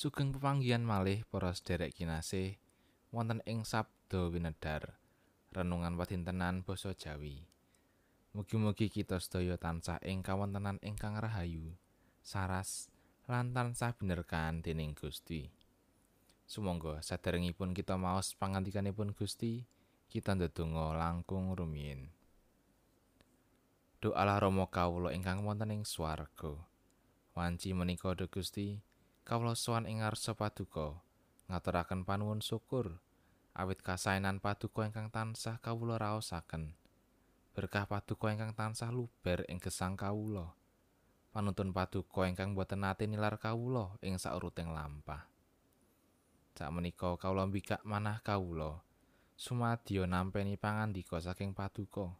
Sugeng pepanggihan malih para sedherek kinasih wonten ing Sabda Winedhar renungan wadintenan basa Jawi. Mugi-mugi kita sedaya tansah ing kawontenan ingkang rahayu, saras lan tansah binerkan dening Gusti. Sumangga saderengipun kita maos pangandikanipun Gusti, kita ndedonga langkung rumiyin. Doalah Rama kawula ingkang wonten ing swarga. Wanci menika Gusti, kawula sowan ing ngarsa paduka. Ngaturaken panuwun syukur. Awit kasainan paduka ingkang tansah kawula raosaken. Berkah paduka ingkang tansah luber ing gesang kawula. Panuntun paduka ingkang boten nate nilar kawula ing sauruting lampah. Sak menika kawula mbikak manah kawula. Sumadyo nampeni pangandika saking paduka.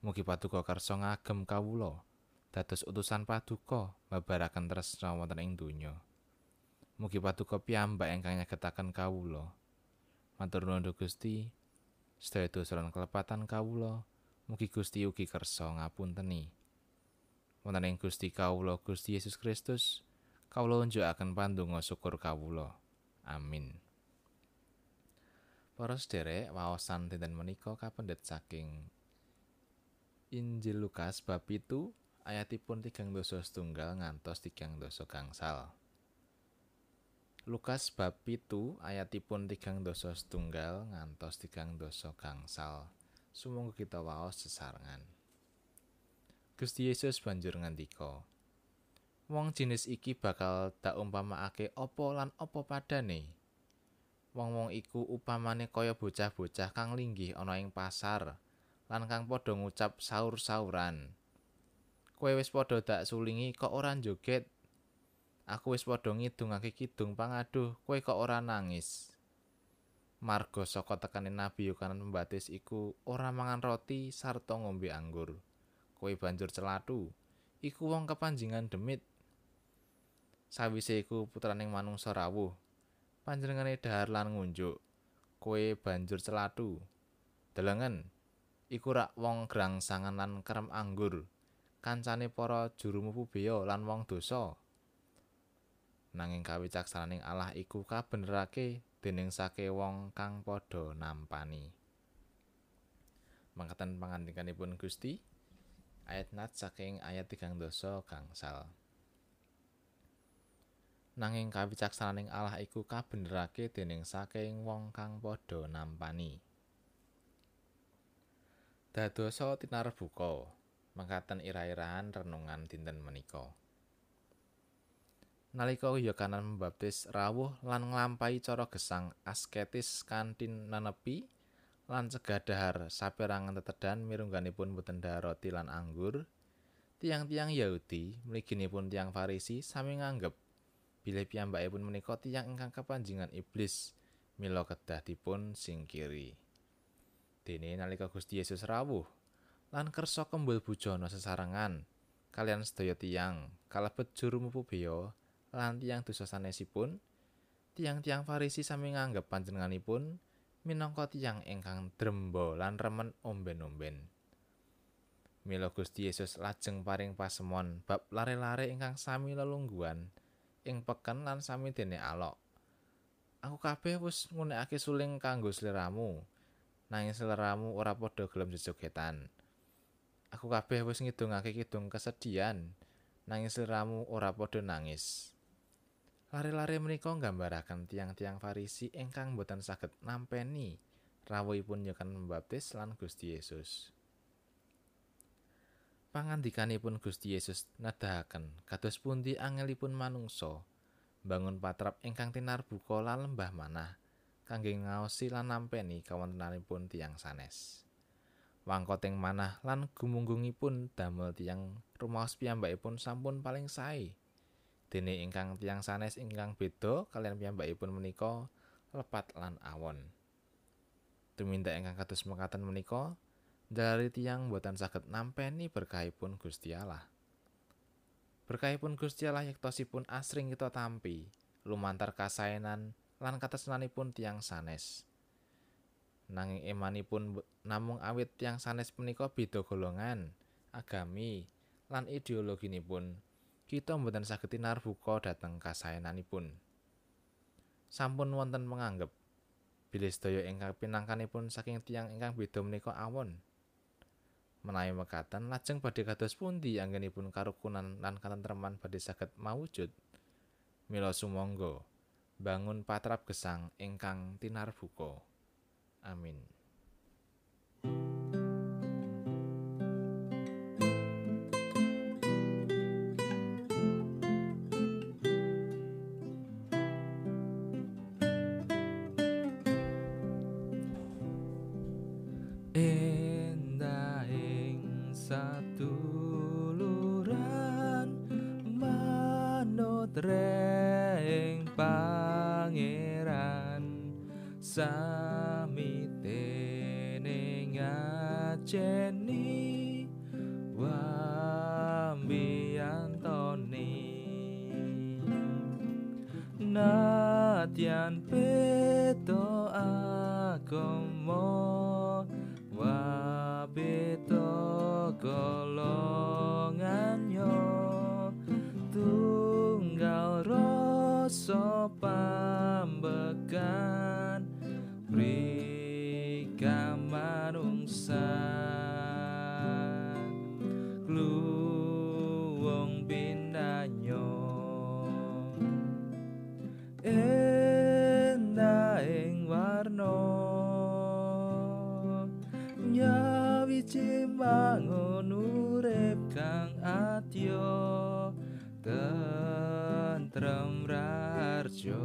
Mugi paduka kersa ngagem kawula dados utusan paduka mbabaraken tresna wonten ing donya. Mugi paduka piyambak ingkang nyegetaken kawula. Matur nuwun Gusti. Sedaya dosa lan kelepatan kawula, mugi Gusti ugi kersa ngapunteni. Wonten ing Gusti kawula Gusti Yesus Kristus, kawula unjukaken pandonga syukur kawula. Amin. Para sederek, waosan dinten menika kapendet saking Injil Lukas bab 7 ayatipun tigang dosa setunggal ngantos tigang dosa gangsal. Lukas bab pitu ayatipun tigang dosa setunggal ngantos tigang dosa gangsal. Sumangga kita waos sesarengan. Gusti Yesus banjur ngandika, Wong jinis iki bakal tak umpamakake apa lan apa padane. Wong-wong iku upamane kaya bocah-bocah kang linggih ana ing pasar lan kang padha ngucap saur-sauran. Kowe wis padha dak sulingi kok ora joget. Aku wis padha ngidungake kidung pangaduh, kowe kok ora nangis. Marga saka tekane Nabi Yohanes Pembaptis iku ora mangan roti sarta ngombe anggur. Kowe banjur celatu. Iku wong kepanjingan demit. Sawise iku putraning manungsa rawuh. Panjenengane dahar lan ngunjuk. Kowe banjur celatu. Delengen. Iku rak wong grangsangan lan kerem anggur. Kancane para juru mupu beya lan wong dosa. Nanging kawicaksananing Allah iku kabenerake dening sake wong kang padha nampani. Mangkatan pangandikanipun Gusti ayat nat saking ayat tigang dosa gangsal. Nanging kawicaksananing Allah iku kabenerake dening saking wong kang padha nampani. Dadosa tinarbuka. Mangkaten ira-irahan renungan dinten menika. Nalika Yohanes membaptis rawuh lan nglampahi cara gesang asketis kanthi nenepi lan cegah dahar saperangan tetedan mirungganipun boten roti lan anggur, tiang-tiang Yahudi mliginipun tiang Farisi sami nganggep bilih piyambakipun menika tiang ingkang kepanjingan iblis mila kedah dipun singkiri. Dene nalika Gusti Yesus rawuh lan kersa kembul bujana sesarengan kalian sedaya tiang kalebet juru mupu beya lan tiang dosa sanesipun tiang-tiang Farisi sami nganggep panjenenganipun minangka tiang ingkang dremba lan remen omben-omben Mila Gusti Yesus lajeng paring pasemon bab lare-lare ingkang sami lelungguan ing peken lan sami dene alok. Aku kabeh wis ngunekake suling kanggo sliramu. Nanging sliramu ora padha gelem jejogetan. Aku kabeh wis ngidungake kidung kesedihan, nanging sliramu ora padha nangis. Lare-lare menika nggambaraken tiang-tiang Farisi ingkang boten saged nampeni rawuhipun Yohanes Pembaptis lan Gusti Yesus. Pangandikanipun Gusti Yesus nedahaken kados pundi angelipun manungsa bangun patrap ingkang tinarbuka lan lembah manah kangge ngaosi lan nampeni kawontenanipun tiang sanes. Wangkoting manah lan gumunggungipun damel tiyang rumaos piyambakipun sampun paling sae. Dene ingkang tiyang sanes ingkang beda kalian piyambakipun menika lepat lan awon. Tumindak ingkang kados mekaten menika dari tiyang boten saged nampeni berkahipun Gusti Allah. Berkahipun Gusti Allah yektosipun asring kita tampi lumantar kasaenan lan katresnanipun tiyang sanes. Nanging emanipun namung awit tiang sanes punika beda golongan, agami, lan ideologinipun. kita mboten saged tinarbuka dhateng kasaenanipun. Sampun wonten menganggep bilih sedaya ingkang pinangkanipun saking tiyang ingkang beda menika awon. Menawi mekaten lajeng badhe kados pundi anggenipun karukunan lan katentreman badhe saged mawujud? Mila sumangga bangun patrap gesang ingkang tinarbuka. Amin. Indahing satu luran manut reng pangeran. Jenny Wambi Antoni Natian Beto Agomo Wabeto Golonganyo Tunggal Rosso Pambekan Berikan manungsa. tram rajo